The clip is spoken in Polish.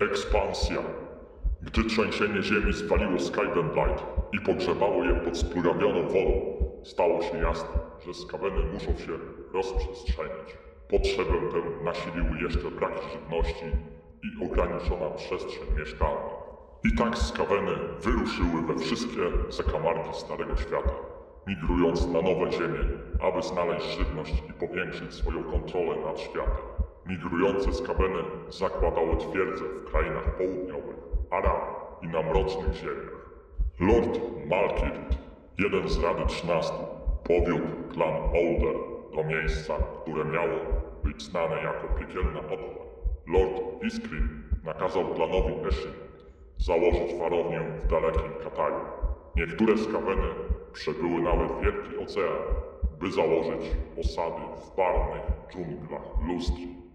Ekspansja. Gdy trzęsienie ziemi spaliło Skyven Blight i pogrzebało je pod splugawioną wodą, stało się jasne, że skaweny muszą się rozprzestrzeniać. Potrzebę tę nasiliły jeszcze braki żywności i ograniczona przestrzeń mieszkalna. I tak skaweny wyruszyły we wszystkie zakamarki Starego Świata, migrując na nowe ziemie, aby znaleźć żywność i powiększyć swoją kontrolę nad światem. Migrujące skaweny zakładały twierdze w krainach południowych, Aram i na mrocznych ziemiach. Lord Malkirt, jeden z Rady Trzynastu, powiódł klan Older do miejsca, które miało być znane jako piekielna otchłań. Lord Iskrin nakazał klanowi Eshin założyć warownię w dalekim Kataju. Niektóre skaweny przebyły nawet Wielki Ocean, by założyć osady w barwnych dżunglach lustr.